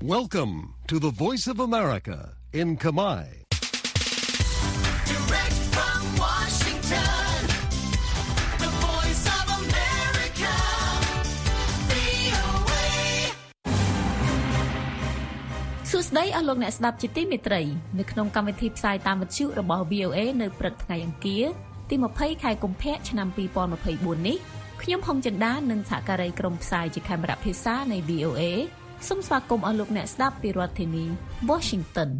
Welcome to the Voice of America in Kamai. Direct from Washington, the voice of America, VOA. សួស្តីអស់លោកអ្នកស្ដាប់ជាទីមេត្រីនៅក្នុងកម្មវិធីផ្សាយតាមវិទ្យុរបស់ VOA នៅព្រឹកថ្ងៃអង្គារទី20ខែកុម្ភៈឆ្នាំ2024នេះខ្ញុំហុងចិន្តានិងសហការីក្រុមផ្សាយជាខេមរៈភាសានៃ VOA សូមស្វាគមន៍អស់លោកអ្នកស្ដាប់ពីរដ្ឋធានី Washington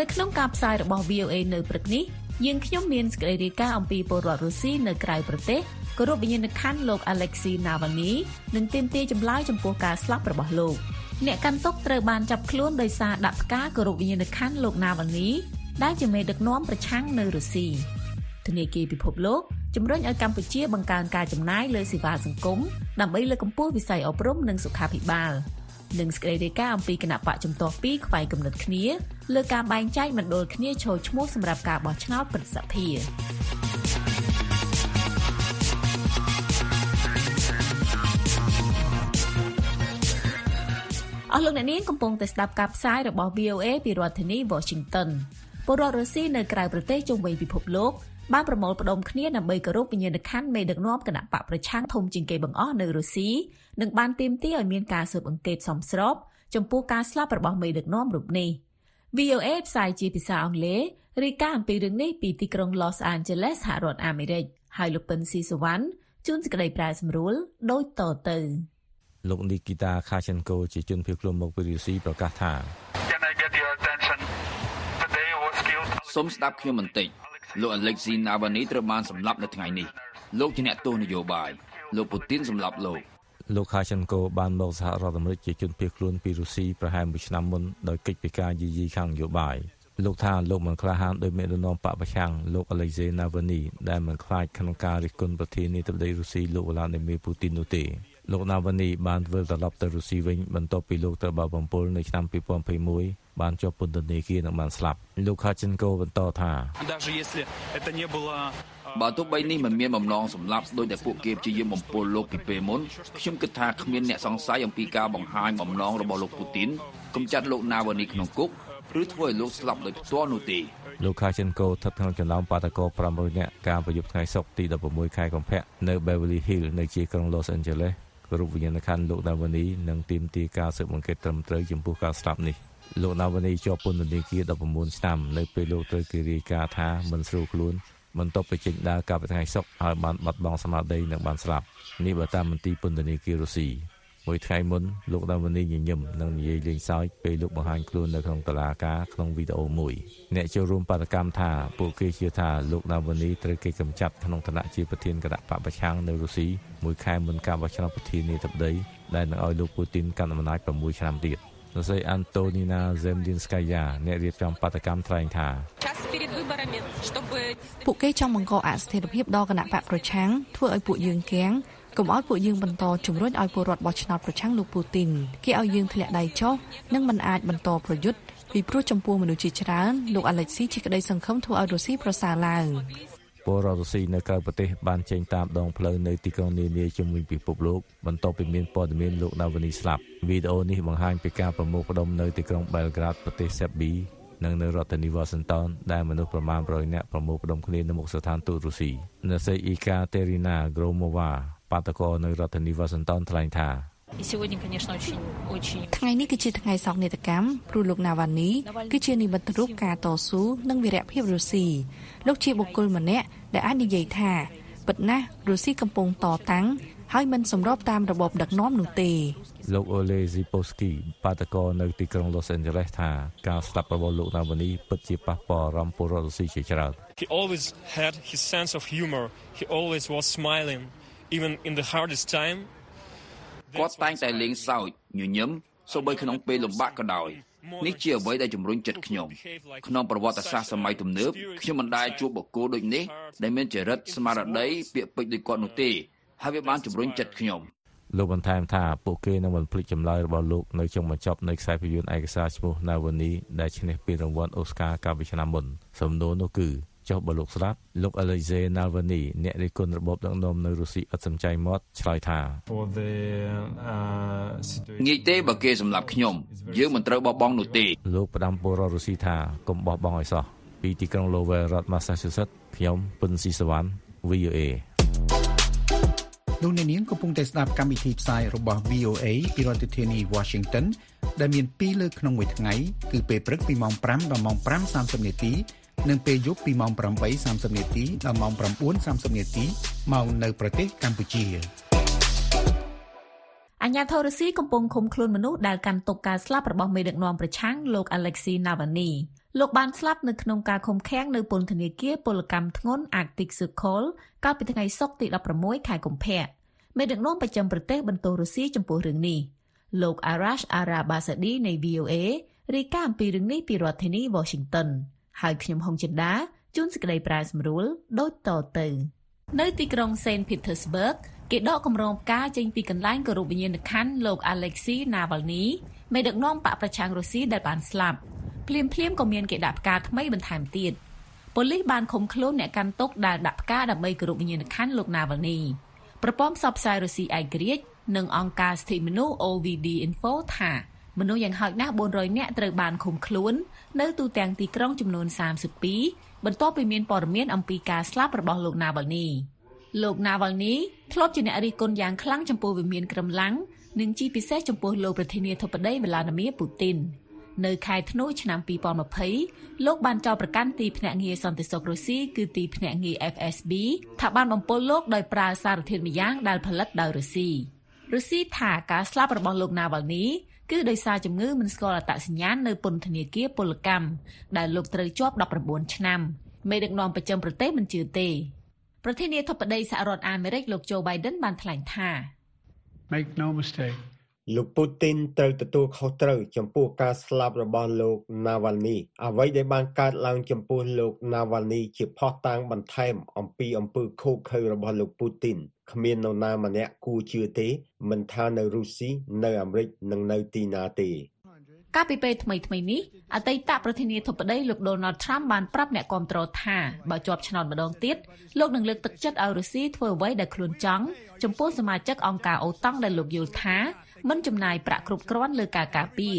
នៅក្នុងការផ្សាយរបស់ VOA នៅព្រឹកនេះយើងខ្ញុំមានសេចក្តីរាយការណ៍អំពីពលរដ្ឋរុស្ស៊ីនៅក្រៅប្រទេសគោរពវិញ្ញាណក្ខន្ធលោក Alexei Navalny និងទាមទារចម្លើយចំពោះការស្លាប់របស់លោកអ្នកកាន់ទុកត្រូវបានចាប់ខ្លួនដោយសារដាក់ផ្កាគោរពវិញ្ញាណក្ខន្ធលោក Navalny ដែលជាមេដឹកនាំប្រឆាំងនៅរុស្ស៊ីធនាគារពិភពលោកជំរុញឲ្យកម្ពុជាបង្កើនការចំណាយលើសេវាសង្គមដើម្បីលើកកម្ពស់វិស័យអប់រំនិងសុខាភិបាលនិងសេចក្តីរាយការណ៍អំពីគណៈបកជំទាស់ពីរខ្វែងគំនិតគ្នាលើការបែងចែកមណ្ឌលគ្នាចូលឈ្មោះសម្រាប់ការបោះឆ្នោតប្រសិទ្ធភាពអស់លោកអ្នកនាងកំពុងតែស្ដាប់ការផ្សាយរបស់ VOA ពីរដ្ឋធានី Washington ពលរដ្ឋរុស្ស៊ីនៅក្រៅប្រទេសជុំវិញពិភពលោកបានប្រមូលផ្ដុំគ្នាដើម្បីគោរពវិញ្ញាណក្ខន្ធមេដឹកនាំគណៈបកប្រឆាំងធំជាងគេបង្អស់នៅរុស្ស៊ីនិងបានទាមទារឲ្យមានការស៊ើបអង្កេតសមស្របចំពោះការស្លាប់របស់មេដឹកនាំរូបនេះ VOA ផ្សាយជាភាសាអង់គ្លេសរាយការណ៍អំពីរឿងនេះពីទីក្រុង Los Angeles សហរដ្ឋអាមេរិកហើយលោកពិនស៊ីសវណ្ណជួនសេចក្តីប្រែសម្រួលដូចតទៅលោកនីគីតាខាឆិនកូជាជនភៀសខ្លួនមកពីរុស្ស៊ីប្រកាសថា សូមស្ដាប់ខ្ញុំបន្តិចលោក Alexei Navalny ត្រូវបានសម្លាប់នៅថ្ងៃនេះលោកជាអ្នកទោសនយោបាយលោកពូទីនសម្លាប់លោកលោកខាឆិនកូបានមកសហរដ្ឋអាមេរិកជាជនភៀសខ្លួនពីរុស្ស៊ីប្រហែលមួយឆ្នាំមុនដោយកិច្ចពិការយាយីខាងនយោបាយលោកថាលោកមិនក្លាហានដោយមេដឹកនាំបកប្រឆាំងលោក Alexei Navalny ដែលមិនខ្លាចក្នុងការរិះគន់ប្រធានាធិបតីរុស្ស៊ីលោក Vladimir Putin នោះទេលោក Navalny បានវិលត្រឡប់ទៅរុស្ស៊ីវិញបន្ទាប់ពីលោកត្រូវបានបំពុលនៅឆ្នាំ2021 បានជាប់ពន្ធនាគារនិងបានស្លាប់លោក Khachenko បន្តថាបើទោះបីនេះមិនមានបំណងសម្លាប់ដោយតែពួកគេព្យាយាមបំពុលលោកពីពេលមុនខ្ញុំគិតថាគ្មានអ្នកសង្ស័យអំពីការបង្ហាញបំណងរបស់លោកពូទីនកំចាត់លោកណាវ៉ានីក្នុងគុកឬធ្វើឲ្យលោកស្លាប់ដោយផ្ទាល់នោះទេលោកខាចិនកូស្ថិតក្នុងចំណោមបាតកោ500នាក់កាលប្រយុទ្ធថ្ងៃសុក្រទី16ខែកុម្ភៈនៅ Beverly Hills នៅជាក្រុង Los Angeles រូបវិញ្ញាណក្ខន្ធលោកដាវនីនិងទីមទីការស៊ើបអង្កេតត្រឹមត្រូវចំពោះការស្លាប់នេះ។ លោក Navalny ជាប់ពន្ធនាគារ19ឆ្នាំនៅពេលលោកត្រូវគេរាយការណ៍ថាមិនស្រួលខ្លួនបន្ទាប់ពីចេញដើរកាលពីថ្ងៃសុក្រហើយបានបាត់បង់ស្មារតីនិងបានស្លាប់នេះបើតាមមន្ទីរពន្ធនាគាររុស្ស៊ីមួយថ្ងៃមុនលោកដាវនីញញឹមនិងនិយាយលេងសើចពេលលោកបង្ហាញខ្លួននៅក្នុងតុលាការក្នុងវីដេអូមួយអ្នកចូលរួមបាតកម្មថាពួកគេជឿថាលោកដាវនីត្រូវគេកម្ចាត់ក្នុងឋានៈជាប្រធានគណៈបកប្រឆាំងនៅរុស្ស៊ីមួយខែមុនការបោះឆ្នោតប្រធានាធិបតីដែលនឹងឲ្យលោកពូទីនកាន់អំណាច6ឆ្នាំទៀត សរសេរអាន់តូនីណាសេមឌីនស្កាយ៉ាអ្នករៀបចំបដកម្មថ្លែងថាពួកគេចង់បង្កអស្ថិរភាពដល់គណៈបកប្រឆាំងធ្វើឲ្យពួកយើងគាំងកុំឲ្យពួកយើងបន្តជំរុញឲ្យពលរដ្ឋបោះឆ្នោតប្រឆាំងលោកពូទីនគេឲ្យយើងធ្លាក់ដៃចុះនិងមិនអាចបន្តប្រយុទ្ធពីព្រោះចំពោះមនុស្សជាច្រើនលោកអាឡិចស៊ីជាក្តីសង្ឃឹមធ្វើឲ្យរុស្ស៊ីប្រសើរឡើង ពលរដ្ឋរុស្ស៊ីនៅក្រៅប្រទេសបានចេញតាមដងផ្លូវនៅទីក្រុងនានាជុំវិញពិភពលោកបន្ទាប់ពីមានព័ត៌មានលោកណាវនី ស្លាប់វីដេអូនេះបង្ហាញពីការប្រមូលផ្ដុំនៅទីក្រុង Belgrade ប្រទេសសេប៊ីនិងនៅរដ្ឋធានី Washington ដែលមនុស្សប្រមាណ100នាក់ប្រមូលផ្ដុំគ្នានៅមុខស្ថានទូតរុស្ស៊ីអ្នកស្រីអ៊ីកាតេរីណាក្រូម៉ូវ៉ាបាតកោនៅរដ្ឋធានី Washington ថ្លែងថា ថ្ងៃនេះគឺជាថ្ងៃសោកនាដកម្មព្រោះលោកណាវ៉ានីគឺជានិមិត្តរូបការតស៊ូនិងវីរភាពរុស្ស៊ីលោកជាបុគ្គលម្នាក់ដែលអាចនិយាយថាពិតណាស់រុស្ស៊ីកំពុងតតាំងហើយមិនសម្របតាមរបបដឹកនាំនោះទេលោកអូលេស៊ីប៉ូស្គីបាតកោនៅទីក្រុង Los Angeles ថាការស្លាប់របស់លោកណាវ៉ានីពិតជាប៉ះពាល់អារម្មណ៍ពលរដ្ឋរុស្ស៊ីជាច្រើន He always had his sense of humor he always was smiling even in the hardest time គាត់តែងតែលេងសើចញញឹមសូម្បីក្នុងពេលលំបាកក៏ដោយនេះជាអ្វីដែលជំរុញចិត្តខ្ញុំក្នុងប្រវត្តិសាស្ត្រសម័យទំនើបខ្ញុំមិនដែលជួបបុគ្គលដូចនេះដែលមានចរិតស្មារតីពាក្យពេចន៍ដូចគាត់នោះទេហើយវាបានជំរុញចិត្តខ្ញុំលោកបន្ថែមថាពួកគេនឹងមិនភ្លេចចម្លើយរបស់លោកនៅចុងបញ្ចប់នៃខ្សែភាពយន្តឯកសារឈ្មោះ Navani ដែលឈ្នះពានរង្វាន់ Oscar កាលពីឆ្នាំមុនសំណួរនោះគឺ ចុះបើលោកស្លាប់លោក Alexei Navalny អ្នករិះគន់របបដឹកនាំនៅរុស្ស៊ីឥតសំចៃមាត់ឆ្លើយថា for the uh, situation ងាយទេបើគេសម្លាប់ខ្ញុំយើងមិនត្រូវបោះបង់នោះទេលោកផ្ដាំពលរដ្ឋរុស្ស៊ីថាកុំបោះបង់ឲ្យសោះពីទីក្រុង Lowell រដ្ឋ Massachusetts ខ្ញុំពុនស៊ីសវណ្ណ VOA លោកអ្នកនាងកំពុងតែស្ដាប់កម្មវិធីផ្សាយរបស់ VOA ពីរដ្ឋធានី Washington ដែលមាន2លើកក្នុងមួយថ្ងៃគឺពេលព្រឹកពីម៉ោង5ដល់ម៉ោង5:30នាទី និងពេលយប់ពីម៉ោង8:30នាទីដល់ម៉ោង9:30នាទីមកនៅប្រទេសកម្ពុជាអញ្ញាធររុស្ស៊ីកំពុងឃុំខ្លួនមនុស្សដែលកាន់ទុកការស្លាប់របស់មេដឹកនាំប្រឆាំងលោក Alexei Navalny លោកបានស្លាប់នៅក្នុងការឃុំឃាំងនៅពន្ធនាគារពលកម្មធ្ងន់ Arctic Circle កាលពីថ្ងៃសុក្រទី16ខែកុម្ភៈមេដឹកនាំប្រចាំប្រទេសបន្ទោសរុស្ស៊ីចំពោះរឿងនេះលោក Arash Arabasadi នៃ VOA រាយការណ៍អំពីរឿងនេះពីរដ្ឋធានី Washington ហើយខ្ញុំហុងចិន្តាជួនសេចក្តីប្រាយសម្រួលដូចតទៅ នៅទីក្រុង Saint Petersburg គេដកគម្រោងផ្កាចេញពីកន្លែងគោរពវិញ្ញាណក្ខន្ធលោក Alexei Navalny មេដឹកនាំបកប្រឆាំងរុស្ស៊ីដែលបានស្លាប់ភ្លាមភ្លាមក៏មានគេដាក់ផ្កាថ្មីបន្ថែមទៀតប៉ូលីសបានឃុំខ្លួនអ្នកកាន់ទុកដែលដាក់ផ្កាដើម្បីគោរពវិញ្ញាណក្ខន្ធលោក Navalny ប្រព័ន្ធផ្សព្វផ្សាយរុស្ស៊ីឯករាជ្យនិងអង្គការសិទ្ធិមនុស្ស OVD Info ថា មនុស្សយ៉ាងហោចណាស់400នាក់ត្រូវបានឃុំខ្លួន នៅទូទាំងទីក្រុងចំនួន32បន្ទាប់ពីមានព័ត៌មានអំពីការស្លាប់របស់លោក Navalny លោក Navalny ធ្លាប់ជាអ្នករិះគន់យ៉ាងខ្លាំងចំពោះវិមានក្រំឡាំងនិងជាពិសេសចំពោះលោកប្រធានាធិបតី Vladimir Putin នៅខែធ្នូឆ្នាំ2020លោកបានចោទប្រកាន់ទីភ្នាក់ងារសន្តិសុខរុស្ស៊ីគឺទីភ្នាក់ងារ FSB ថាបានបំពុលលោកដោយប្រើសារធាតុម្យ៉ាងដែលផលិតដោយរុស្ស៊ីរុស្ស៊ីថាការស្លាប់របស់លោក Navalny គឺដោយសារជំងឺមិនស្គាល់អត្តសញ្ញាណនៅពន្ធនាគារពលកម្មដែលលោកត្រូវជាប់19ឆ្នាំមេដឹកនាំប្រចាំប្រទេសមិនជឿទេប្រធានាធិបតីសហរដ្ឋអាមេរិកលោកโจ Biden បានថ្លែងថា make no mistake លោកពូទីនត្រូវទទួលខុសត្រូវចំពោះការស្លាប់របស់លោក Navalny អ្វីដែលបានកើតឡើងចំពោះលោក Navalny ជាផុសតាងបន្ថែមអំពីអំពើឃោរឃៅរបស់លោកពូទីន គ្មាននរណាម្នាក់គួរជឿទេ មិនថានៅរុស្ស៊ីនៅអាមេរិកនិងនៅទីណាទេកាលពីពេលថ្មីថ្មីនេះអតីតប្រធានាធិបតីលោក Donald Trump បានប្រាប់អ្នកគាំទ្រថាបើជាប់ឆ្នោតម្ដងទៀតលោកនឹងលើកទឹកចិត្តឲ្យរុស្ស៊ីធ្វើអ្វីដែលខ្លួនចង់ចំពោះសមាជិកអង្គការអូតង់ដែលលោកយល់ថាមិនចំណាយប្រាក់គ្រប់គ្រាន់លើការការពារ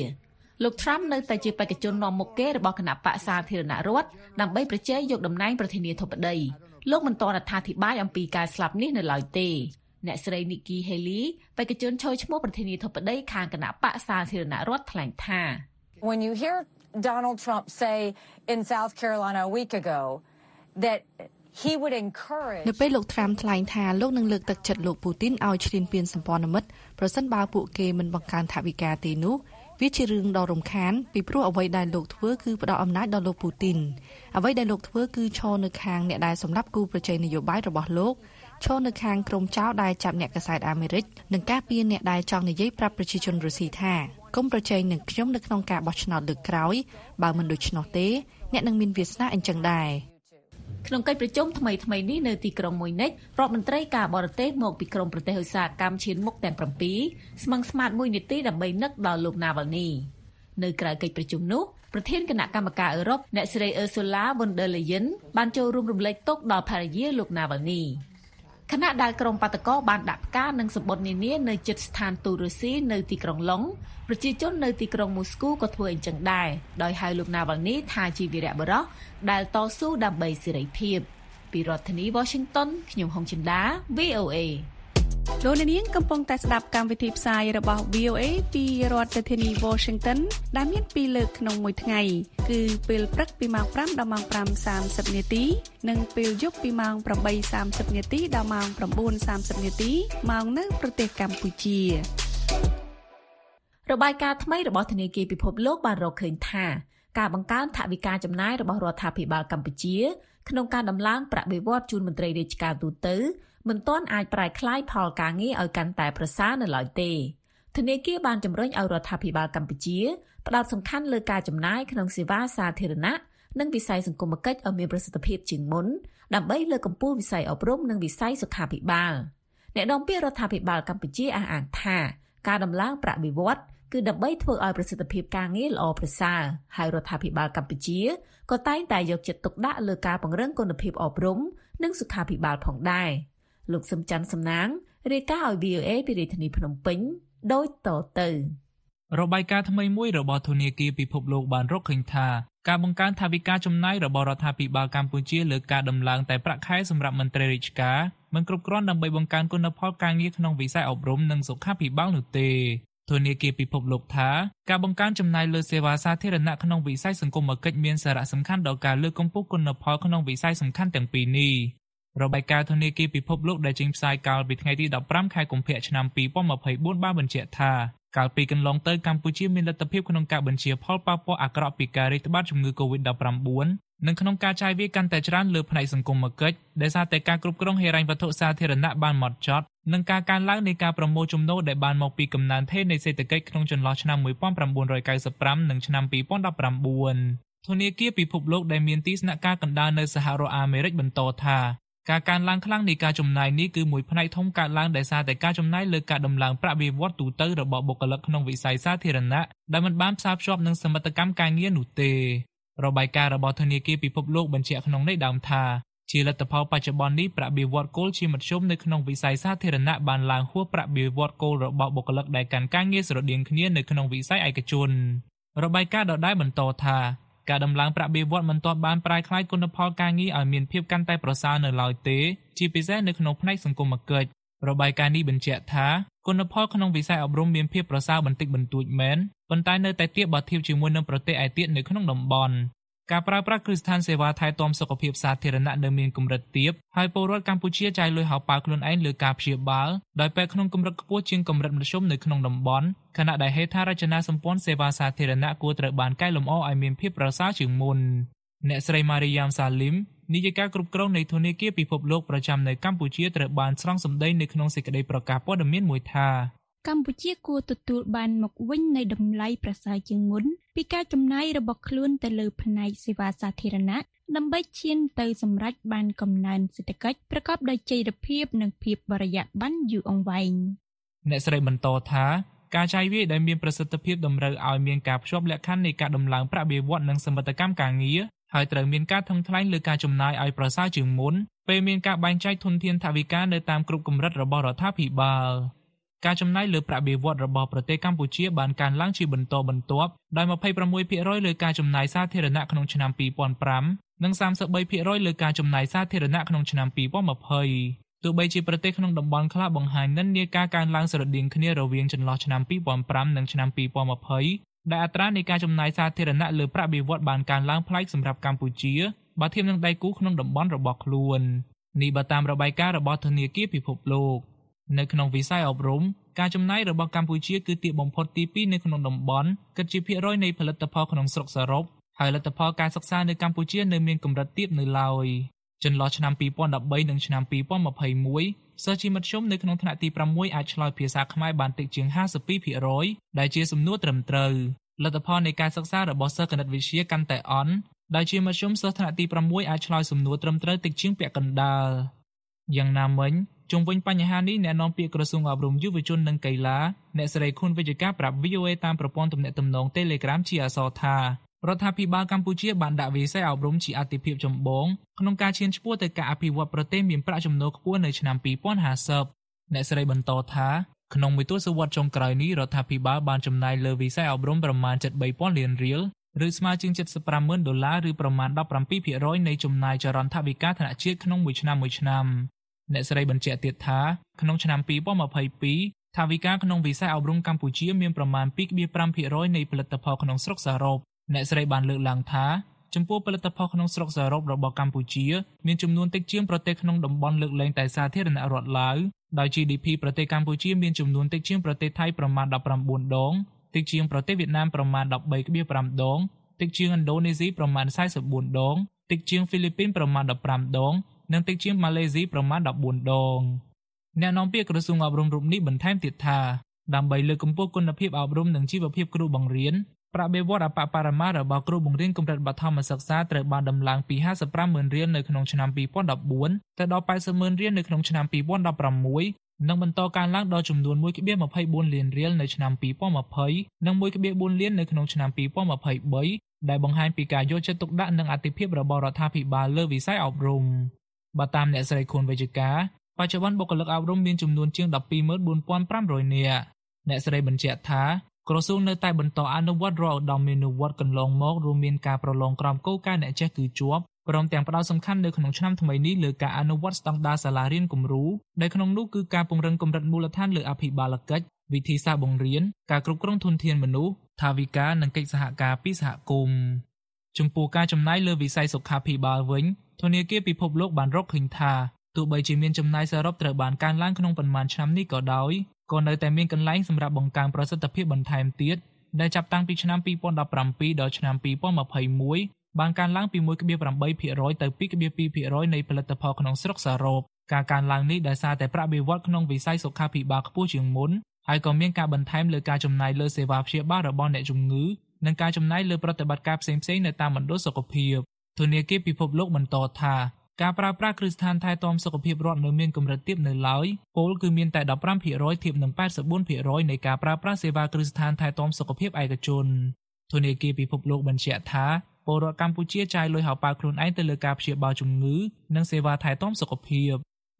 លោក Trump នៅតែជាបេក្ខជននាំមុខគេរបស់គណៈបកសាធារណរដ្ឋដើម្បីប្រជែងយកតំណែងប្រធានាធិបតី លោកមិនទាន់អត្ថាធិប្បាយអំពីការស្លាប់នេះនៅឡើយទេអ្នកស្រី Nikki Haley បេក្ខជនឈរឈ្មោះប្រធានាធិបតីខាងគណៈបកសាធារណរដ្ឋថ្លែងថា When you hear Donald Trump say in South Carolina a week ago that he would encourage នៅពេលលោកត្រាំថ្លែងថាលោកនឹងលើកទឹកចិត្តលោកពូទីនឲ្យឈ្លានពានសម្ព័ន្ធមិត្តប្រសិនបើពួកគេមិនបង្កើនថវិកាទេនោះ វាជារឿងដ៏រំខានពីព្រោះអ្វីដែលលោកធ្វើគឺផ្ដល់អំណាចដល់លោកពូទីនអ្វីដែលលោកធ្វើគឺឈរនៅខាងអ្នកដែលសម្លាប់គូប្រជែងនយោបាយរបស់លោកឈរនៅខាងក្រុមចៅដែលចាប់អ្នកកសែតអាមេរិកនិងការពារអ្នកដែលចង់និយាយប្រាប់ប្រជាជនរុស្ស៊ីថាកុំប្រជែងនឹងខ្ញុំនៅក្នុងការបោះឆ្នោតលើកក្រោយបើមិនដូច្នោះទេអ្នកនឹងមានវាសនាអញ្ចឹងដែរ ក្នុងកិច្ចប្រជុំថ្មីថ្មីនេះនៅទីក្រុងមួយនិចរដ្ឋមន្ត្រីការបរទេសមកពីក្រមប្រទេសឧស្សាហកម្មឈានមុខទាំង7ស្មឹងស្មាតមួយនាទីដើម្បីនឹកដល់លោក Navalny នៅក្រៅកិច្ចប្រជុំនោះប្រធានគណៈកម្មការអឺរ៉ុបអ្នកស្រី Ursula von der Leyen បានចូលរួមរំលែកទុក្ខដល់ភរិយាលោក Navalny ខណៈដែលក្រុមបាតកោបានដាក់ផ្កានិងសម្បត្តិនានានៅជិតស្ថានទូតរុស្ស៊ីនៅទីក្រុងឡុងប្រជាជននៅទីក្រុងមូស្គូក៏ធ្វើអញ្ចឹងដែរដោយហៅលោក Navalny ថាជាវីរៈបុរសដែលតស៊ូដើម្បីសេរីភាពពីរដ្ឋធានី Washington ខ្ញុំហុងចិន្តា VOA លោកអ្នកនាងកំពុងតែស្ដាប់កម្មវិធីផ្សាយរបស់ VOA ពីរដ្ឋធានី Washington ដែលមានពីរលើកក្នុងមួយថ្ងៃ គឺពេលព្រឹកពីម៉ោង5ដល់ម៉ោង5:30នាទី និងពេលយប់ពីម៉ោង8:30នាទីដល់ម៉ោង9:30នាទីម៉ោងនៅប្រទេសកម្ពុជារបាយការណ៍ថ្មីរបស់ធនាគារពិភពលោកបានរកឃើញថាការបង្កើនថវិកាចំណាយរបស់រដ្ឋាភិបាលកម្ពុជាក្នុងការដំឡើងប្រាក់បៀវត្សជូនមន្ត្រីរាជការទូទៅ មិនទាន់អាចប្រែក្លាយផលការងារឲ្យកាន់តែប្រសើរនៅឡើយទេធនាគារបានជំរុញឲ្យរដ្ឋាភិបាលកម្ពុជាផ្ដោតសំខាន់លើការចំណាយក្នុងសេវាសាធារណៈនិងវិស័យសង្គមគិច្ចឲ្យមានប្រសិទ្ធភាពជាងមុនដើម្បីលើកកម្ពស់វិស័យអប់រំនិងវិស័យសុខាភិបាលអ្នកនាំពាក្យរដ្ឋាភិបាលកម្ពុជាអះអាងថាការដំឡើងប្រាក់បៀវត្សគឺដើម្បីធ្វើឲ្យប្រសិទ្ធភាពការងារល្អប្រសើរហើយរដ្ឋាភិបាលកម្ពុជាក៏តែងតែយកចិត្តទុកដាក់លើការពង្រឹងគុណភាពអប់រំនិងសុខាភិបាលផងដែរ លោកសឹមច័ន្ទសំណាងរាយការណ៍ឲ្យ VOA ពីរាជធានីភ្នំពេញដូចតទៅរបាយការណ៍ថ្មីមួយរបស់ធនាគារពិភពលោកបានរកឃើញថាការបង្កើនថវិកាចំណាយរបស់រដ្ឋាភិបាលកម្ពុជាលើការដំឡើងតែប្រាក់ខែសម្រាប់មន្ត្រីរាជការមិនគ្រប់គ្រាន់ដើម្បីបង្កើនគុណផលការងារក្នុងវិស័យអប់រំនិងសុខាភិបាលនោះទេធនាគារពិភពលោកថាការបង្កើនចំណាយលើសេវាសាធារណៈក្នុងវិស័យសង្គមគិច្ចមានសារៈសំខាន់ដល់ការលើកកម្ពស់គុណផលក្នុងវិស័យសំខាន់ទាំងពីរនេះ របាយការណ៍ធនាគារពិភពលោកដែលចេញផ្សាយកាលពីថ្ងៃទី15ខែកុម្ភៈឆ្នាំ2024បានបញ្ជាក់ថាកាលពីកន្លងទៅកម្ពុជាមានលទ្ធភាពក្នុងការបញ្ជាផលប៉ះពាល់អាក្រក់ពីការរាតត្បាតជំងឺ Covid-19 និងក្នុងការចាយវាយកាន់តែច្រើនលើផ្នែកសង្គមគិច្ចដែលសារតែការគ្រប់គ្រងហិរញ្ញវត្ថុសាធារណៈបានហ្មត់ចត់និងការកើនឡើងនៃការប្រមូលចំណូលដែលបានមកពីកំណើនថេរនៃសេដ្ឋកិច្ចក្នុងចន្លោះឆ្នាំ1995និងឆ្នាំ2019ធនាគារពិភពលោកដែលមានទីស្នាក់ការកណ្ដាលនៅសហរដ្ឋអាមេរិកបន្តថា ការកើនឡើងខ្លាំងនៃការចំណាយនេះគឺមួយផ្នែកធំកើតឡើងដោយសារតែការចំណាយលើការដំឡើងប្រាក់បៀវត្សទូទៅរបស់បុគ្គលិកក្នុងវិស័យសាធារណៈដែលមិនបានផ្សារភ្ជាប់នឹងសមិទ្ធកម្មការងារនោះទេរបាយការណ៍របស់ធនាគារពិភពលោកបញ្ជាក់ក្នុងន័យដើមថាជាលទ្ធផលបច្ចុប្បន្ននេះប្រាក់បៀវត្សគោលជាមធ្យមនៅក្នុងវិស័យសាធារណៈបានឡើងហួសប្រាក់បៀវត្សគោលរបស់បុគ្គលិកដែលកាន់ការងារស្រដៀងគ្នានៅក្នុងវិស័យឯកជនរបាយការណ៍ដដែលបន្តថា ការដំឡើងប្រាក់បៀវត្សមិនទាន់បានប្រែក្លាយគុណផលការងារឲ្យមានភាពកាន់តែប្រសើរនៅឡើយទេ ជាពិសេសនៅក្នុងផ្នែកសង្គមគិច្ចរបាយការណ៍នេះបញ្ជាក់ថាគុណផលក្នុងវិស័យអប់រំមានភាពប្រសើរបន្តិចបន្តួចមែនប៉ុន្តែនៅតែទាបបើធៀបជាមួយនឹងប្រទេសឯទៀតនៅក្នុងតំបន់ ការប្រើប្រាស់គ្រឹះស្ថានសេវាថែទាំសុខភាពសាធារណៈនៅមានកម្រិតទាបហើយពលរដ្ឋកម្ពុជាចាយលុយហោប៉ៅខ្លួនឯងលើការព្យាបាលដោយពេទ្យក្នុងកម្រិតខ្ពស់ជាងកម្រិតមធ្យមនៅក្នុងតំបន់ខណៈដែលហេដ្ឋារចនាសម្ព័ន្ធសេវាសាធារណៈគួរត្រូវបានកែលម្អឲ្យមានភាពប្រសើរជាងមុនអ្នកស្រីម៉ារីយ៉ាមសាលីមនាយិកាគ្រប់គ្រងនៃធនាគារពិភពលោកប្រចាំនៅកម្ពុជាត្រូវបានស្រង់សម្ដីនៅក្នុងសេចក្តីប្រកាសព័ត៌មានមួយថា កម្ពុជាគួរទទួលបានមកវិញនៃតម្លៃប្រសើរជាងមុនពីការចំណាយរបស់ខ្លួនទៅលើផ្នែកសេវាសាធារណៈដើម្បីឈានទៅសម្រេចបានកំណើនសេដ្ឋកិច្ចប្រកបដោយចីរភាពនិងភាពបរិយាបន្នយូរអង្វែងអ្នកស្រីបន្តថាការចាយវាយដែលមានប្រសិទ្ធភាពតម្រូវឲ្យមានការភ្ជាប់លក្ខខណ្ឌនៃការដំឡើងប្រាក់បៀវត្សនិងសមិទ្ធកម្មការងារហើយត្រូវមានការថឹងថ្លែងលើការចំណាយឲ្យប្រសើរជាងមុនពេលមានការបែងចែកធនធានថវិកានៅតាមគ្រប់កម្រិតរបស់រដ្ឋាភិបាល ការចំណាយលើប្រាក់បៀវត្សរបស់ប្រទេសកម្ពុជាបានកើនឡើងជាបន្តបន្ទាប់ដោយ26%លើការចំណាយសាធារណៈក្នុងឆ្នាំ2005និង33%លើការចំណាយសាធារណៈក្នុងឆ្នាំ2020ទោះបីជាប្រទេសក្នុងតំបន់ខ្លះបង្ហាញនិន្នាការកើនឡើងស្រដៀងគ្នារវាងចន្លោះឆ្នាំ2005និងឆ្នាំ2020ដែលអត្រានៃការចំណាយសាធារណៈលើប្រាក់បៀវត្សបានកើនឡើងប្លែកសម្រាប់កម្ពុជាបើធៀបនឹងដៃគូក្នុងតំបន់របស់ខ្លួននេះបើតាមរបាយការណ៍របស់ធនាគារពិភពលោក នៅក្នុងវិស័យអប់រំការចំណាយរបស់កម្ពុជាគឺទាបបំផុតទី2នៅក្នុងតំបន់គិតជាភាគរយនៃផលិតផលក្នុងស្រុកសរុបហើយលទ្ធផលការសិក្សានៅកម្ពុជានៅមានកម្រិតទាបនៅឡើយចន្លោះឆ្នាំ2013និងឆ្នាំ2021សិស្សជាមធ្យមនៅក្នុងថ្នាក់ទី6អាចឆ្លើយភាសាខ្មែរបានតិចជាង52%ដែលជាសំណួរត្រឹមត្រូវលទ្ធផលនៃការសិក្សារបស់សិស្សគណិតវិទ្យាកាន់តែអន់ដែលជាមធ្យមសិស្សថ្នាក់ទី6អាចឆ្លើយសំណួរត្រឹមត្រូវតិចជាងពាក់កណ្ដាល យ៉ាងណាមិញជុំវិញបញ្ហានេះអ្នកនាំពាក្យក្រសួងអប់រំយុវជននិងកីឡាអ្នកស្រីខុនវិជ្ជការប្រាប់ VOA តាមប្រព័ន្ធទំនាក់ទំនង Telegram ជាអក្សរថារដ្ឋាភិបាលកម្ពុជាបានដាក់វិស័យអប់រំជាអាទិភាពចម្បងក្នុងការឈានឆ្ពោះទៅការអភិវឌ្ឍប្រទេសមានប្រាក់ចំណូលខ្ពស់នៅឆ្នាំ2050អ្នកស្រីបន្តថាក្នុងមួយទសវត្សរ៍ចុងក្រោយនេះរដ្ឋាភិបាលបានចំណាយលើវិស័យអប់រំប្រមាណ73,000លានរៀលឬស្មើជាង75,000ដុល្លារឬប្រមាណ17%នៃចំណាយចរន្តថវិកាធនជាតិក្នុងមួយឆ្នាំមួយឆ្នាំ អ្នកស្រីបញ្ជាក់ទៀតថាក្នុងឆ្នាំ2022ថាវិការក្នុងវិស័យអប់រំកម្ពុជាមានប្រមាណ2.5%នៃផលិតផលក្នុងស្រុកសរុបអ្នកស្រីបានលើកឡើងថាចំពោះផលិតផលក្នុងស្រុកសរុបរបស់កម្ពុជាមានចំនួនតិចជាងប្រទេសក្នុងតំបន់លើកលែងតែសាធារណរដ្ឋឡាវដោយ GDP ប្រទេសកម្ពុជាមានចំនួនតិចជាងប្រទេសថៃប្រមាណ19ដងតិចជាងប្រទេសវៀតណាមប្រមាណ13.5ដងតិចជាងឥណ្ឌូនេស៊ីប្រមាណ44ដងតិចជាងហ្វីលីពីនប្រមាណ15ដងនិងតិចជាងម៉ាឡេស៊ីប្រមាណ14ដងអ្នកនាំពាក្យក្រសួងអប់រំរូបនេះបន្ថែមទៀតថាដើម្បីលើកកម្ពស់គុណភាពអប់រំនិងជីវភាពគ្រូបង្រៀនប្រាក់បៀវត្សអបបរមារបស់គ្រូបង្រៀនកម្រិតបឋមសិក្សាត្រូវបានដំឡើងពី55ម៉ឺនរៀលនៅក្នុងឆ្នាំ2014ទៅដល់80ម៉ឺនរៀលនៅក្នុងឆ្នាំ2016នឹងបន្តកើនឡើងដល់ចំនួន1.24លានរៀលនៅឆ្នាំ2020និង1.4លាននៅក្នុងឆ្នាំ2023ដែលបង្ហាញពីការយកចិត្តទុកដាក់និងអតិភិបរបស់រដ្ឋាភិបាលលើវិស័យអប់រំ បើតាមអ្នកស្រីខួនវេជ្ជកាបច្ចុប្បន្នបុគ្គលិកអប់រំមានចំនួនជាង124,500នាក់អ្នកស្រីបញ្ជាក់ថាក្រសួងនៅតែបន្តអនុវត្តរាល់ឧត្តមមេនុវត្តកន្លងមករួមមានការប្រឡងក្រមគោលការណ៍អ្នកចេះគឺជាប់ព្រមទាំងផ្ដោតសំខាន់នៅក្នុងឆ្នាំថ្មីនេះលើការអនុវត្តស្តង់ដារសាលារៀនគំរូដែលក្នុងនោះគឺការពង្រឹងកម្រិតមូលដ្ឋានលើអភិបាលកិច្ចវិធីសាស្ត្របង្រៀនការគ្រប់គ្រងធនធានមនុស្សថាវិការនិងកិច្ចសហការពីសហគមន៍ចំពោះការចំណាយលើវិស័យសុខាភិបាលវិញ ធនាគារពិភពលោកបានរកឃើញថាទោះបីជាមានចំណាយសរុបត្រូវបានកើនឡើងក្នុងប៉ុន្មានឆ្នាំនេះក៏ដោយក៏នៅតែមានកន្លែងសម្រាប់បង្កើនប្រសិទ្ធភាពបន្ថែមទៀតដែលចាប់តាំងពីឆ្នាំ2017ដល់ឆ្នាំ2021បានកើនឡើងពី1.8%ទៅ2.2%នៃផលិតផលក្នុងស្រុកសរុបការកើនឡើងនេះដោយសារតែប្រាក់បៀវត្សក្នុងវិស័យសុខាភិបាលខ្ពស់ជាងមុនហើយក៏មានការបន្ថែមលើការចំណាយលើសេវាព្យាបាលរបស់អ្នកជំងឺនិងការចំណាយលើប្រតិបត្តិការផ្សេងៗនៅតាមមណ្ឌលសុខភាព ធនាគារពិភពលោកបន្តថាការប្រើប្រាស់គ្រឹះស្ថានថែទាំសុខភាពរដ្ឋនៅមានកម្រិតទាបនៅឡើយពលគឺមានតែ15%ធៀបនឹង84%នៃការប្រើប្រាស់សេវាគ្រឹះស្ថានថែទាំសុខភាពឯកជនធនាគារពិភពលោកបញ្ជាក់ថាពលរដ្ឋកម្ពុជាចាយលុយហោប៉ៅខ្លួនឯងទៅលើការព្យាបាលជំងឺនិងសេវាថែទាំសុខភាព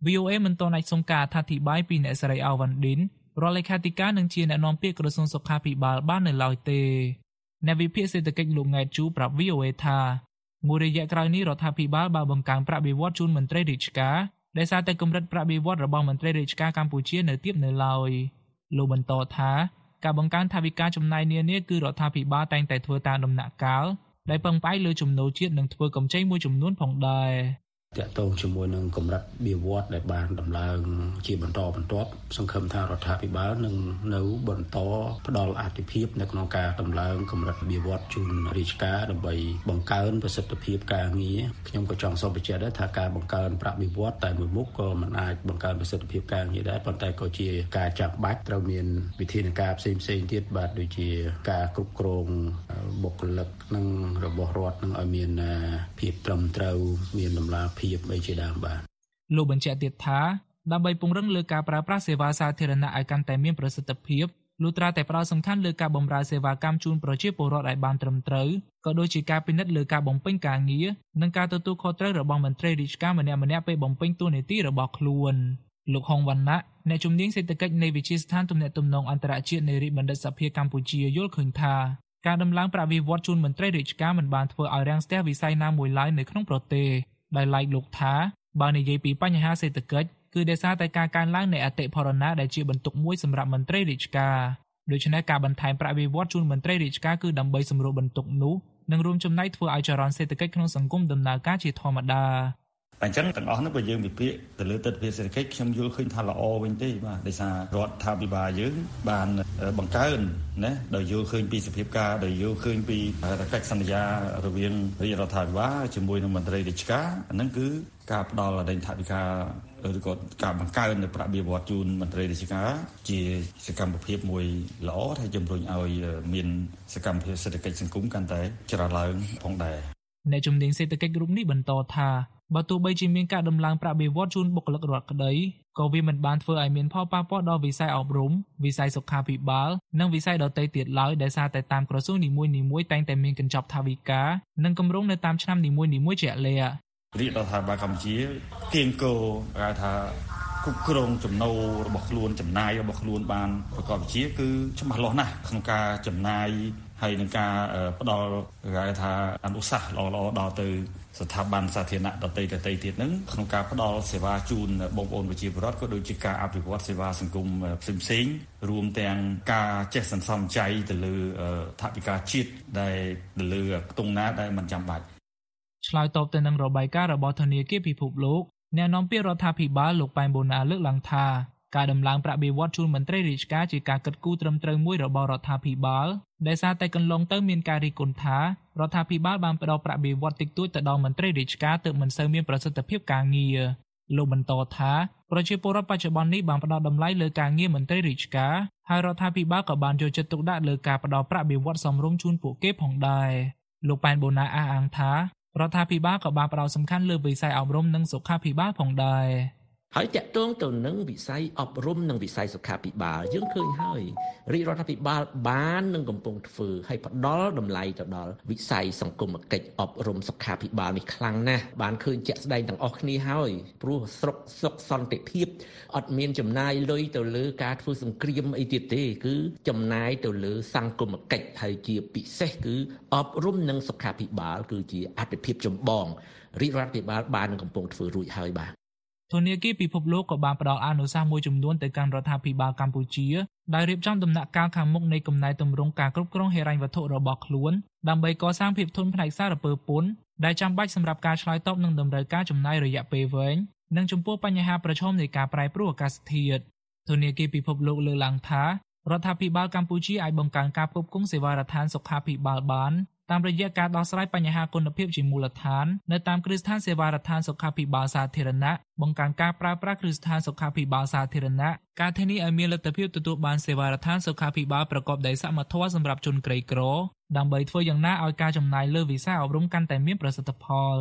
VOA មិនទាន់អាចសុំការអធិប្បាយពីអ្នកស្រីអាវ៉ាន់ឌិនរដ្ឋលេខាធិការនិងជាអ្នកនាំពាក្យក្រសួងសុខាភិបាលបាននៅឡើយទេអ្នកវិភាគសេដ្ឋកិច្ចលោកង៉ែតជូប្រាប់ VOA ថា មួយរយៈក្រោយនេះរដ្ឋាភិបាលបានបង្កើនប្រាក់បៀវត្សជូនមន្ត្រីរាជការដែលសារតែកម្រិតប្រាក់បៀវត្សរបស់មន្ត្រីរាជការកម្ពុជានៅទាបនៅឡើយលោកបន្តថាការបង្កើនថវិកាចំណាយនានាគឺរដ្ឋាភិបាលតែងតែធ្វើតាមដំណាក់កាលដែលពឹងផ្អែកលើចំណូលជាតិនិងធ្វើកម្ចីមួយចំនួនផងដែរ តកតងជាមួយនឹងកម្រិតបៀវត្សដែលបានដំឡើង ជាបន្តបន្ទាប់សង្ឃឹមថារដ្ឋាភិបាលនឹងនៅបន្តផ្ដល់អាទិភាពនៅក្នុងការដំឡើងកម្រិតបៀវត្សជូនរាជការដើម្បីបង្កើនប្រសិទ្ធភាពការងារខ្ញុំក៏ចង់សូមបញ្ជាក់ដែរថាការបង្កើនប្រាក់បៀវត្សតែមួយមុខក៏មិនអាចបង្កើនប្រសិទ្ធភាពការងារដែរប៉ុន្តែក៏ជាការចាំបាច់ត្រូវមានវិធានការផ្សេងផ្សេងទៀតបាទដូចជាការគ្រប់គ្រងបុគ្គលិកនិងរបស់រដ្ឋនឹងឲ្យមានភាពត្រឹមត្រូវមានតម្លាភាពអីជាដើមបាទលោកបញ្ជាក់ទៀតថាដើម្បីពង្រឹងលើការប្រើប្រាស់សេវាសាធារណៈឲ្យកាន់តែមានប្រសិទ្ធភាពលុះត្រាតែផ្ដោតសំខាន់លើការបម្រើសេវាកម្មជូនប្រជាពលរដ្ឋឲ្យបានត្រឹមត្រូវក៏ដូចជាការពិនិត្យលើការបំពេញការងារនិងការទទួលខុសត្រូវរបស់មន្ត្រីរាជការម្នាក់ៗពេលបំពេញតួនាទីរបស់ខ្លួនលោកហុងវណ្ណៈអ្នកជំនាញសេដ្ឋកិច្ចនៃវិទ្យាស្ថានទំនាក់ទំនងអន្តរជាតិនៃរាជបណ្ឌិតសភាកម្ពុជាយល់ឃើញថាការដំឡើងប្រាក់បៀវត្សជូនមន្ត្រីរាជការមិនបានធ្វើឲ្យរាំងស្ទះវិស័យណាមួយឡើយនៅក្នុងប្រទេស ដោយឡែកលោកថាបើនិយាយពីបញ្ហាសេដ្ឋកិច្ចគឺដោយសារតែការកើនឡើងនៃអតិផរណាដែលជាបន្ទុកមួយសម្រាប់មន្ត្រីរាជការដូច្នេះការបន្ថែមប្រាក់បៀវត្សជូនមន្ត្រីរាជការគឺដើម្បីសម្រួលបន្ទុកនោះនិងរួមចំណែកធ្វើឲ្យចរន្តសេដ្ឋកិច្ចក្នុងសង្គមដំណើរការជាធម្មតា អញ្ចឹងទាំងអស់នោះបើយើងវិភាគទៅលើទស្សនវិជ្ជាសេដ្ឋកិច្ចខ្ញុំយល់ឃើញថាល្អវិញទេបាទដោយសាររដ្ឋាភិបាលយើងបានបង្កើនណាដោយយល់ឃើញពីសភាពការដោយយល់ឃើញពីកិច្ចសន្យារវាងរាជរដ្ឋាភិបាលជាមួយនឹងមន្ត្រីរាជការអាហ្នឹងគឺការផ្ដល់អដែងថវិកាឬក៏ការបង្កើននៅប្រាក់បៀវត្សជូនមន្ត្រីរាជការជាសកម្មភាពមួយល្អដែលជំរុញឲ្យមានសកម្មភាពសេដ្ឋកិច្ចសង្គមកាន់តែច្រើនឡើងផងដែរអ្នកជំនាញសេដ្ឋកិច្ចរូបនេះបន្តថា បើទោះបីជាមានការដំឡើងប្រាក់បៀវត្សជូនបុគ្គលិករដ្ឋក្តីក៏វាមិនបានធ្វើឲ្យមានផលប៉ះពាល់ដល់វិស័យអប់រំវិស័យសុខាភិបាលនិងវិស័យដទៃទៀតឡើយដោយសារតែតាមក្រសួងនីមួយៗតែងតែមានកញ្ចប់ថវិកានិងគម្រោងនៅតាមឆ្នាំនីមួយៗជាក់លាក់រាជរដ្ឋាភិបាលកម្ពុជាទៀងគោគេថាគ្រប់គ្រងចំណូលរបស់ខ្លួនចំណាយរបស់ខ្លួនបានប្រកបវិជ្ជាគឺច្បាស់លាស់ណាស់ក្នុងការចំណាយហើយនឹងការផ្ដល់គេថាអនុសាសន៍ល្អៗដល់ទៅ ស្ថាប័នសាធារណៈដតីដតីទៀតហ្នឹងក្នុងការផ្ដល់សេវាជូនបងប្អូនប្រជាពលរដ្ឋក៏ដូចជាការអភិវឌ្ឍសេវាសង្គមផ្សេងផ្សេងរួមទាំងការចេះសន្សំចៃទៅលើថវិកាជាតិដែលទៅលើខ្ទង់ណាដែលមិនចាំបាច់ឆ្លើយតបទៅនឹងរបាយការណ៍របស់ធនាគារពិភពលោកអ្នកនាំពាក្យរដ្ឋាភិបាលលោកប៉ែនបូណាលើកឡើងថាការដំឡើងប្រាក់បៀវត្សជូនមន្ត្រីរាជការជាការគិតគូរត្រឹមត្រូវមួយរបស់រដ្ឋាភិបាល ដែលសារតែកន្លងទៅមានការរិះគន់ថារដ្ឋាភិបាលបានផ្ដល់ប្រាក់បៀវត្សតិចតួចទៅដល់មន្ត្រីរាជការទើបមិនសូវមានប្រសិទ្ធភាពការងារលោកបន្តថាប្រជាពលរដ្ឋបច្ចុប្បន្ននេះបានផ្ដល់តម្លៃលើការងារមន្ត្រីរាជការហើយរដ្ឋាភិបាលក៏បានយកចិត្តទុកដាក់លើការផ្ដល់ប្រាក់បៀវត្សសមរម្យជូនពួកគេផងដែរលោកប៉ែនបូណាអះអាងថារដ្ឋាភិបាលក៏បានផ្ដោតសំខាន់លើវិស័យអប់រំនិងសុខាភិបាលផងដែរ ហើយតកតងទៅនឹងវិស័យអប់រំនិងវិស័យសុខាភិបាលយើងឃើញហើយរាជរដ្ឋាភិបាលបាននឹងកំពុងធ្វើឲ្យផ្ដល់តម្លៃទៅដល់វិស័យសង្គមគិច្ចអប់រំសុខាភិបាលនេះខ្លាំងណាស់បានឃើញជាក់ស្ដែងទាំងអស់គ្នាហើយព្រោះស្រុកសុខសន្តិភាពអត់មានចំណាយលុយទៅលើការធ្វើសង្គ្រាមអីទៀតទេគឺចំណាយទៅលើសង្គមគិច្ចហើយជាពិសេសគឺអប់រំនិងសុខាភិបាល គឺជាអត្ថិភាពចម្បងរាជរដ្ឋាភិបាលបាននឹងកំពុងធ្វើរួចហើយបាទ ធនាគារពិភពលោកក៏បានផ្ដល់អនុសាសន៍មួយចំនួនទៅកាន់រដ្ឋាភិបាលកម្ពុជាដោយរៀបចំដំណាក់កាលខាងមុខនៃកំណែទម្រង់ការគ្រប់គ្រងហិរញ្ញវត្ថុរបស់ខ្លួនដើម្បីកសាងភាពធន់ផ្នែកសារពើពន្ធដែលចាំបាច់សម្រាប់ការឆ្លើយតបនឹងតម្រូវការចំណាយរយៈពេលវែងនិងចំពោះបញ្ហាប្រឈមនៃការប្រែប្រួលអាកាសធាតុធនាគារពិភពលោកលើកឡើងថារដ្ឋាភិបាលកម្ពុជាអាចបង្កើនការផ្គត់ផ្គង់សេវារដ្ឋាភិបាលសុខាភិបាលបាន តាមរយៈការដោះស្រាយបញ្ហាគុណភាពជាមូលដ្ឋាននៅតាមគ្រឹះស្ថានសេវារដ្ឋាភិបាលសុខាភិបាលសាធារណៈបង្កើនការប្រើប្រាស់គ្រឹះស្ថានសុខាភិបាលសាធារណៈការធានាឲ្យមានលទ្ធភាពទទួលបានសេវារដ្ឋាភិបាលសុខាភិបាលប្រកបដោយសមត្ថភាពសម្រាប់ជនក្រីក្រដើម្បីធ្វើយ៉ាងណាឲ្យការចំណាយលើវិស័យអប់រំកាន់តែមានប្រសិទ្ធផល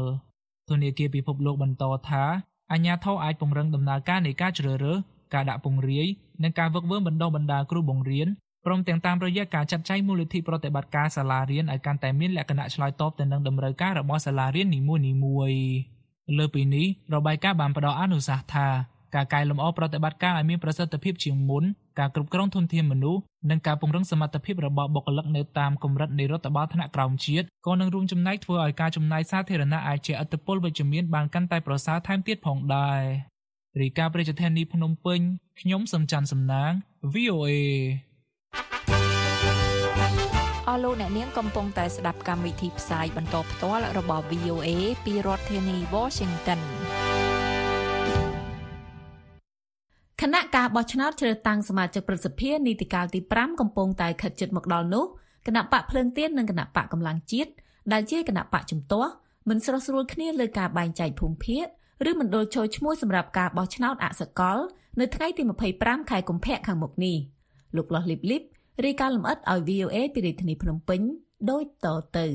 ធនាគារពិភពលោកបន្តថាអាជ្ញាធរអាចពង្រឹងដំណើរការនៃការជ្រើសរើសការដាក់ពង្រាយនិងការវឹកវើបណ្ដុះបណ្ដាលគ្រូបង្រៀន ព្រមទាំងតាមរយៈការចាត់ចែងមូលនិធិប្រតិបត្តិការសាលារៀនឲ្យកាន់តែមានលក្ខណៈឆ្លើយតបទៅនឹងតម្រូវការរបស់សាលារៀននីមួយៗលើពីនេះរបាយការណ៍បានផ្ដល់អនុសាសន៍ថាការកែលម្អប្រតិបត្តិការឲ្យមានប្រសិទ្ធភាពជាងមុនការគ្រប់គ្រងធនធានមនុស្សនិងការពង្រឹងសមត្ថភាពរបស់បុគ្គលិកនៅតាមកម្រិតនៃរដ្ឋបាលថ្នាក់ក្រោមជាតិក៏នឹងរួមចំណែកធ្វើឲ្យការចំណាយសាធារណៈអាចជាឥទ្ធិពលវិជ្ជមានបានកាន់តែប្រសើរថែមទៀតផងដែររីកាប្រជាធានីភ្នំពេញខ្ញុំសំច័ន្ទសំណាង VOA អស់លោកអ្នកនាងកំពុងតែស្ដាប់កម្មវិធីផ្សាយបន្តផ្ទាល់របស់ VOA ពីរដ្ឋធានី Washington គណៈការបោះឆ្នោតជ្រើសតាំងសមាជិកប្រសិទ្ធិនីតិកាលទី5កំពុងតែខិតជិតមកដល់នោះគណៈបកភ្លើងទៀននិងគណៈបកកម្លាំងជាតិដែលជាគណៈបកជំទាស់មិនស្រស់ស្រួលគ្នាលើការបែងចែកភូមិភាគឬមណ្ឌលចូលឈ្មោះសម្រាប់ការបោះឆ្នោតអសកល នៅថ្ងៃទី25ខែកុម្ភៈខាងមុខនេះលោកលោះលីបលីប រាយការណ៍លម្អិតឲ្យ VOA ពីរាជធានីភ្នំពេញដូចតទៅ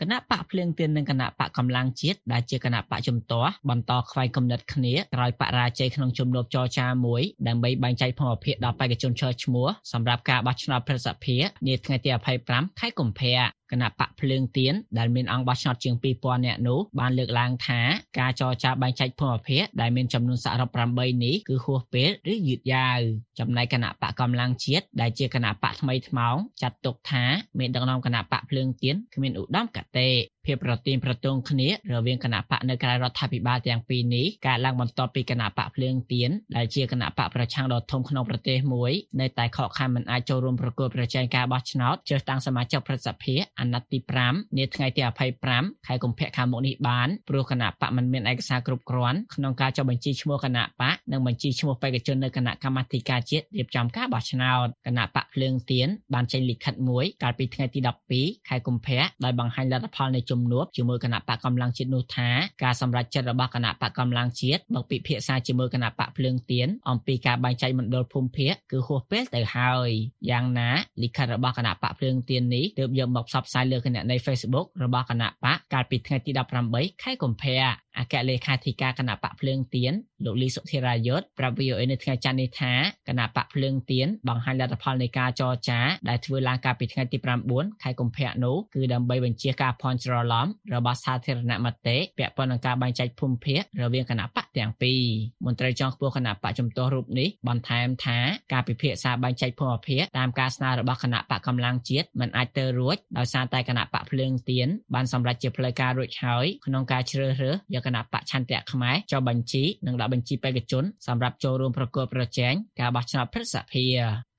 គណៈបកភ្លើងទៀននិងគណៈបកកម្លាំងជាតិដែលជាគណៈបកជំទាស់បន្តខ្វែងគំនិតគ្នាក្រោយបរាជ័យក្នុងជំនួបចរចាមួយដើម្បីបែងចែកភូមិភាគដល់បេក្ខជនឈរឈ្មោះសម្រាប់ការបោះឆ្នោតប្រសិទ្ធភាពនាថ្ងៃទី25ខែកុម្ភៈគណៈបកភ្លើងទៀនដែលមានអង្គបោះឆ្នោតជាង2000នាក់នោះបានលើកឡើងថាការចរចាបែងចែកភូមិភាគដែលមានចំនួនសរុប8នេះគឺហួសពេលឬយឺតយ៉ាវចំណែកគណៈបកកម្លាំងជាតិដែលជាគណៈបកថ្មីថ្មោងចាត់ទុកថាមានដឹកនាំគណៈបកភ្លើងទៀនគ្មានឧត្តមកតេ ភាពប្រទីនប្រទងគ្នារវាងគណៈបកនៅក្រៅរដ្ឋាភិបាលទាំងពីរនេះកើតឡើងបន្ទាប់ពីគណៈបកភ្លើងទៀនដែលជាគណៈបកប្រឆាំងដ៏ធំក្នុងប្រទេសមួយនៅតែខកខានមិនអាចចូលរួមប្រគល់ប្រជែងការបោះឆ្នោតជ្រើសតាំងសមាជិកប្រសិទ្ធភាពអាណត្តិទី5នាថ្ងៃទី25ខែកុម្ភៈខាងមុខនេះបានព្រោះគណៈបកមិនមានឯកសារគ្រប់គ្រាន់ក្នុងការចុះបញ្ជីឈ្មោះគណៈបកនិងបញ្ជីឈ្មោះបេក្ខជននៅគណៈកម្មាធិការជាតិរៀបចំការបោះឆ្នោតគណៈបកភ្លើងទៀនបានចេញលិខិតមួយកាលពីថ្ងៃទី12ខែកុម្ភៈដោយបង្ហាញលទ្ធផលនៃជំនួបជាមួយគណៈបកកម្លាំងជាតិនោះថាការសម្រេចចិត្តរបស់គណៈបកកម្លាំងជាតិមកពិភាក្សាជាមួយគណៈបកភ្លើងទៀនអំពីការបែងចែកមណ្ឌលភូមិភាគគឺហួសពេលទៅហើយយ៉ាងណាលិខិតរបស់គណៈបកភ្លើងទៀននេះទើបយកមកផ្សព្វផ្សាយលើគណនី Facebook របស់គណៈបកកាលពីថ្ងៃទី18ខែកុម្ភៈ អគ្គលេខាធិការគណៈបកភ្លើងទៀនលោកលីសុធិរាយុទ្ធប្រាប់ VOA នៅថ្ងៃច័ន្ទនេះថាគណៈបកភ្លើងទៀនបង្ហាញលទ្ធផលនៃការចរចាដែលធ្វើឡើងកាលពីថ្ងៃទី9ខែកុម្ភៈនោះគឺដើម្បីបញ្ជាការភ័ន្តច្រឡំរបស់សាធារណមតិពាក់ព័ន្ធនឹងការបែងចែកភូមិភាគរវាងគណៈបក ទាំងពីរមន្ត្រីចុងខ្ពស់គណៈបកជំទាស់រូបនេះបន្ថែមថាការពិភាក្សាបែងចែកភូមិភាគតាមការស្នើរបស់គណៈបកកម្លាំងជាតិមិនអាចទៅរួចដោយសារតែគណៈបកភ្លើងទៀនបានសម្រេចជាផ្លូវការរួចហើយក្នុងការជ្រើសរើសយកគណៈបកឆន្ទៈខ្មែរចុះបញ្ជីនិងដាក់បញ្ជីបេក្ខជនសម្រាប់ចូលរួមប្រកួតប្រជែងការបោះឆ្នោតព្រឹទ្ធសភា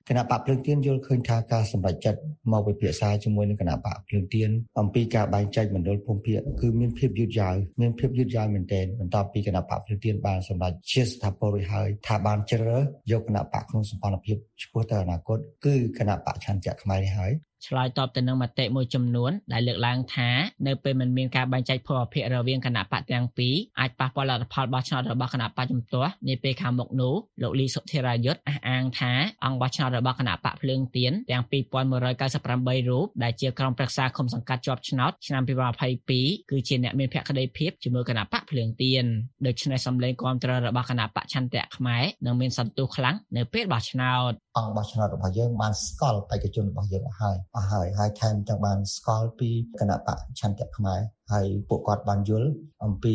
គណៈបកភ្លើងទៀនយល់ឃើញថាការសម្រេចចិត្តមកពិភាក្សាជាមួយនឹងគណៈបកភ្លើងទៀនអំពីការបែងចែកមណ្ឌលភូមិភាគគឺមានភាពយឺតយ៉ាវមានភាពយឺតយ៉ាវមែនទែនបន្ទាប់ពីគណៈបកភ្លើងទៀនបានសម្រេចជាស្ថាពររួចហើយថាបានជ្រើសរើសយកគណៈបកក្នុងសម្ព័ន្ធភាពឆ្ពោះទៅអនាគតគឺគណៈបកឆន្ទៈខ្មែរនេះហើយឆ្លើយតបទៅនឹងមតិមួយចំនួនដែលលើកឡើងថានៅពេលមិនមានការបែងចែកភូមិភាគរវាងគណៈបកទាំងពីរអាចប៉ះពាល់លទ្ធផលបោះឆ្នោតរបស់គណៈបកជំទាស់នាពេលខាងមុខនោះលោកលីសុធិរាយុទ្ធអះអាងថាអង្គបោះឆ្នោតរបស់គណៈបកភ្លើងទៀនទាំង2198រូបដែលជាក្រុមប្រឹក្សាគុំសង្កាត់ជាប់ឆ្នោតឆ្នាំ2022គឺជាអ្នកមានភក្តីភាពជាមួយគណៈបកភ្លើងទៀនដូច្នេះសម្លេងគាំទ្ររបស់គណៈបកឆន្ទៈខ្មែរនឹងមានសន្ទុះខ្លាំងនៅពេលបោះឆ្នោត អង្គបោះឆ្នោតរបស់យើងបានស្គាល់បេក្ខជនរបស់យើងអស់ហើយអស់ហើយហើយថែមទាំងបានស្គាល់ពីគណៈបកឆន្ទៈខ្មែរហើយពួកគាត់បានយល់អំពី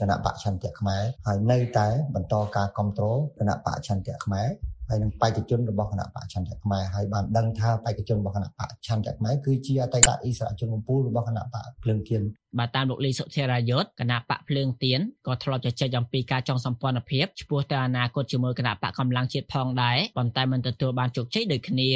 គណៈបកឆន្ទៈខ្មែរហើយនៅតែបន្តការគ្រប់គ្រងគណៈបកឆន្ទៈខ្មែរហើយនឹងបេក្ខជនរបស់គណៈបកឆន្ទៈខ្មែរហើយបានដឹងថាបេក្ខជនរបស់គណៈបកឆន្ទៈខ្មែរគឺជាអតីតអិសរាជជនកម្ពុជារបស់គណៈបកភ្លើងទៀន បាទតាមលោកលីសុធិរាយុទ្ធគណៈបកភ្លើងទៀនក៏ធ្លាប់ជជែកអំពីការចងសម្ព័ន្ធភាពឆ្ពោះទៅអនាគតជាមួយគណៈបកកម្លាំងជាតិផងដែរប៉ុន្តែមិនទទួលបានជោគជ័យដូចគ្នា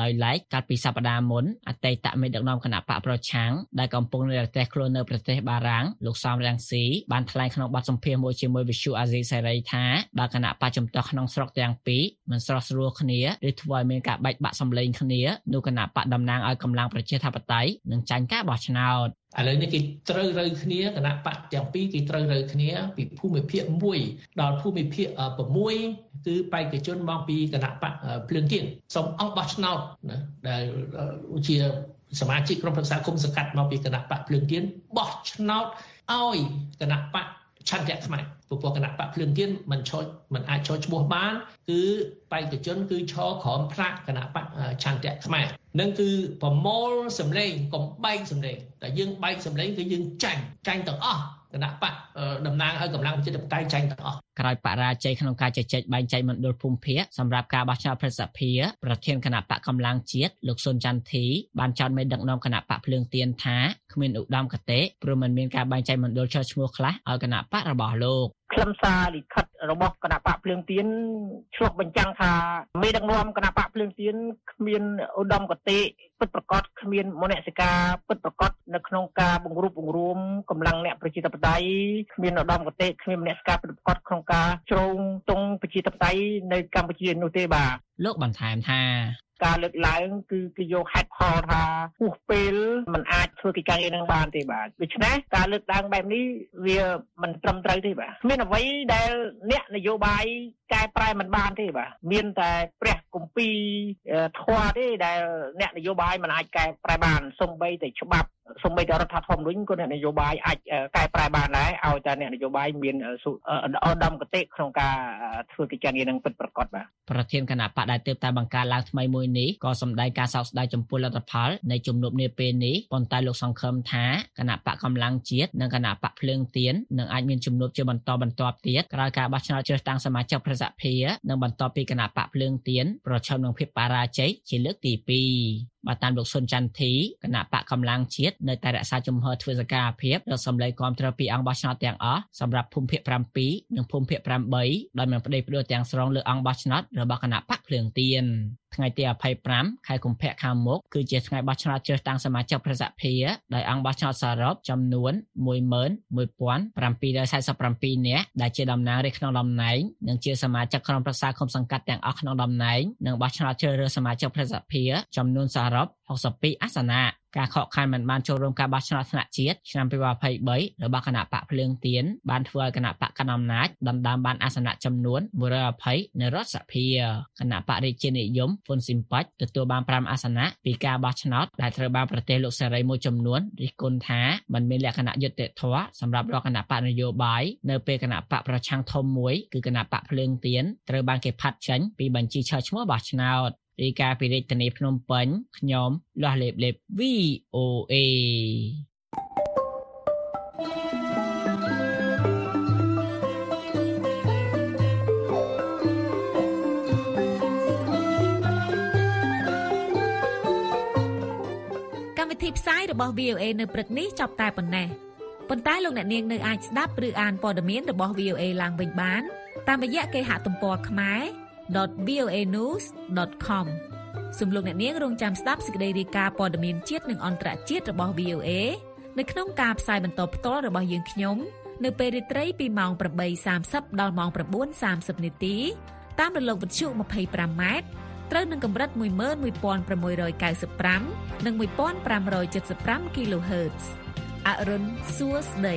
ដោយឡែកកាលពីសប្តាហ៍មុនអតីតមេដឹកនាំគណៈបកប្រឆាំងដែលកំពុងនៅប្រទេសខ្លួននៅប្រទេសបារាំងលោកសំរាំងស៊ីបានថ្លែងក្នុងបទសម្ភាសន៍មួយជាមួយវិទ្យុអាស៊ីសេរីថាបើគណៈបកជំទាស់ក្នុងស្រុកទាំងពីរមិនស្រស់ស្រួលគ្នាឬធ្វើឲ្យមានការបែកបាក់សម្លេងគ្នានោះគណៈបកតំណាងឲ្យកម្លាំងប្រជាធិបតេយ្យនឹងចាញ់ការបោះឆ្នោត ឥឡូវនេះគេត្រូវរើគ្នាគណៈបកទាំងពីរគេត្រូវរើគ្នាពីភូមិភាគ1ដល់ភូមិភាគ6គឺបេក្ខជនមកពីគណៈបកភ្លើងទៀនសូមអស់បោះឆ្នោតណាដែលជាសមាជិកក្រុមប្រឹក្សាគុំសង្កាត់មកពីគណៈបកភ្លើងទៀនបោះឆ្នោតឲ្យគណៈបកឆន្ទៈខ្មែរ ពពួកគណៈបកភ្លើងទៀនមិនឈរមិនអាចឈរឈ្មោះបានគឺបេក្ខជនគឺឈរក្រោមផ្លាកគណៈបកឆន្ទៈខ្មែរនឹងគឺប្រមូលសម្លេងកុំបែកសម្លេងតែយើងបែកសម្លេងគឺយើងចាញ់ចាញ់ទាំងអស់គណៈបកតំណាងឲ្យកម្លាំងប្រជាធិបតេយ្យចាញ់ទាំងអស់ក្រោយបរាជ័យក្នុងការជជែកបែងចែកមណ្ឌលភូមិភាគសម្រាប់ការបោះឆ្នោតប្រសិទ្ធភាពប្រធានគណៈបកកម្លាំងជាតិលោកសុនចន្ទធីបានចោទមេដឹកនាំគណៈបកភ្លើងទៀនថាគ្មានឧត្តមគតិព្រោះមិនមានការបែងចែកមណ្ឌលចោះឈ្មោះខ្លះឲ្យគណៈបករបស់លោក ខ្លឹមសារលិខិតរបស់គណៈបកភ្លើងទៀនឆ្លុះបញ្ចាំងថាមេដឹកនាំគណៈបកភ្លើងទៀនគ្មានឧត្តមគតិ ពិតប្រកបគ្មានមនសិការពិតប្រកបនៅក្នុងការបង្រួបបង្រួមកម្លាំងអ្នកប្រជាធិបតេយ្យគ្មានឧត្តមគតិគ្មានមនសិការពិតប្រកបក្នុងការជ្រោងទង់ប្រជាធិបតេយ្យនៅកម្ពុជានោះទេបាទលោកបន្ថែមថាការលើកឡើងគឺគេយកហេតុផលថាហួសពេលมันអាចធ្វើកិច្ចការងារនឹងបានទេបាទដូច្នេះការលើកឡើងបែបនេះវាមិនត្រឹមត្រូវទេបាទគ្មានអ្វីដែលអ្នកនយោបាយកែប្រែមិនបានទេបាទមានតែព្រះគម្ពីរធម៌ទេដែលអ្នកនយោបាយមិនអាចកែប្រែបានសំបីតែច្បាប់ សំបីតែរដ្ឋធម្មនុញ្ញក៏អ្នកនយោបាយអាចកែប្រែបានដែរឲ្យតែអ្នកនយោបាយមានឧត្តមគតិក្នុងការធ្វើកិច្ចការងារនឹងពិតប្រាកដបាទប្រធានគណៈបកដែលទើបតែបង្កើតឡើងថ្មីមួយនេះក៏សម្ដែងការសោកស្ដាយចំពោះលទ្ធផលនៃជំនួបនាពេលនេះប៉ុន្តែលោកសង្ឃឹមថាគណៈបកកម្លាំងជាតិនិងគណៈបកភ្លើងទៀននឹងអាចមានជំនួបជាបន្តបន្ទាប់ទៀតក្រោយការបោះឆ្នោតជ្រើសតាំងសមាជិកប្រសិទ្ធភាពនិងបន្តពីគណៈបកភ្លើងទៀនប្រឈមនឹងភាពបរាជ័យជាលើកទី2បើតាមលោកសុនចន្ទធីគណៈបកកម្លាំងជាតិនៅតែរក្សាជំហរធ្វើសកម្មភាពរកសម្លេងគាំទ្រពីអង្គបោះឆ្នោតទាំងអស់សម្រាប់ភូមិភាគ7និងភូមិភាគ8ដោយមានប្តីផ្ដួលទាំងស្រុងលើអង្គបោះឆ្នោតរបស់គណៈបកភ្លើងទៀនថ្ងៃទី25ខែកុម្ភៈខាងមុខគឺជាថ្ងៃបោះឆ្នោតជ្រើសតាំងសមាជិកប្រសិទ្ធភាពដោយអង្គបោះឆ្នោតសរុបចំនួន11747នាក់ដែលជាតំណាងរាស្ត្រក្នុងតំណែងនិងជាសមាជិកក្រុមប្រឹក្សាគុំសង្កាត់ទាំងអស់ក្នុងតំណែងនិងបោះឆ្នោតជ្រើសរើសសមាជិកប្រសិទ្ធភាពចំនួនសរុប62អាសនៈ ការខកខានមិនបានចូលរួមការបោះឆ្នោតថ្នាក់ជាតិឆ្នាំ2023របស់គណៈបកភ្លើងទៀនបានធ្វើឲ្យគណៈបកកណ្ដាលអំណាចដណ្ដើមបានអាសនៈចំនួន120នៅរដ្ឋសភាគណៈបករាជានិយមហ៊ុនស៊ីមប៉ាច់ទទួលបាន5អាសនៈពីការបោះឆ្នោតដែលត្រូវបានប្រទេសលោកសេរីមួយចំនួនរិះគន់ថាมันមានលក្ខណៈយុត្តិធម៌សម្រាប់រកគណៈបកនយោបាយនៅពេលគណៈបកប្រឆាំងធំមួយគឺគណៈបកភ្លើងទៀនត្រូវបានគេផាត់ចេញពីបញ្ជីឈរឈ្មោះបោះឆ្នោត រាយការណ៍ពីរាជធានីភ្នំពេញខ្ញុំលាស់លេបលេប VOA កម្មវិធីផ្សាយរបស់ VOA នៅព្រឹកនេះចប់តែប៉ុណ្ណេះប៉ុន្តែលោកអ្នកនាងនៅអាចស្ដាប់ឬអានព័ត៌មានរបស់ VOA ឡើងវិញបាន តាមរយៈគេហទំព័រខ្មែរ www.voanews.com សំលោកអ្នកនាងរងចាំស្ដាប់សេចក្តីរាយការណ៍ព័ត៌មានជាតិនិងអន្តរជាតិរបស់ VOA នៅក្នុងការផ្សាយបន្តផ្ទាល់របស់យើងខ្ញុំនៅពេលរាត្រីពីម៉ោង8:30ដល់ម៉ោង9:30នាទីតាមរលកវិទ្យុ 25m ត្រូវនឹងកម្រិត11695និង1575 kHz អរុនសួស្តី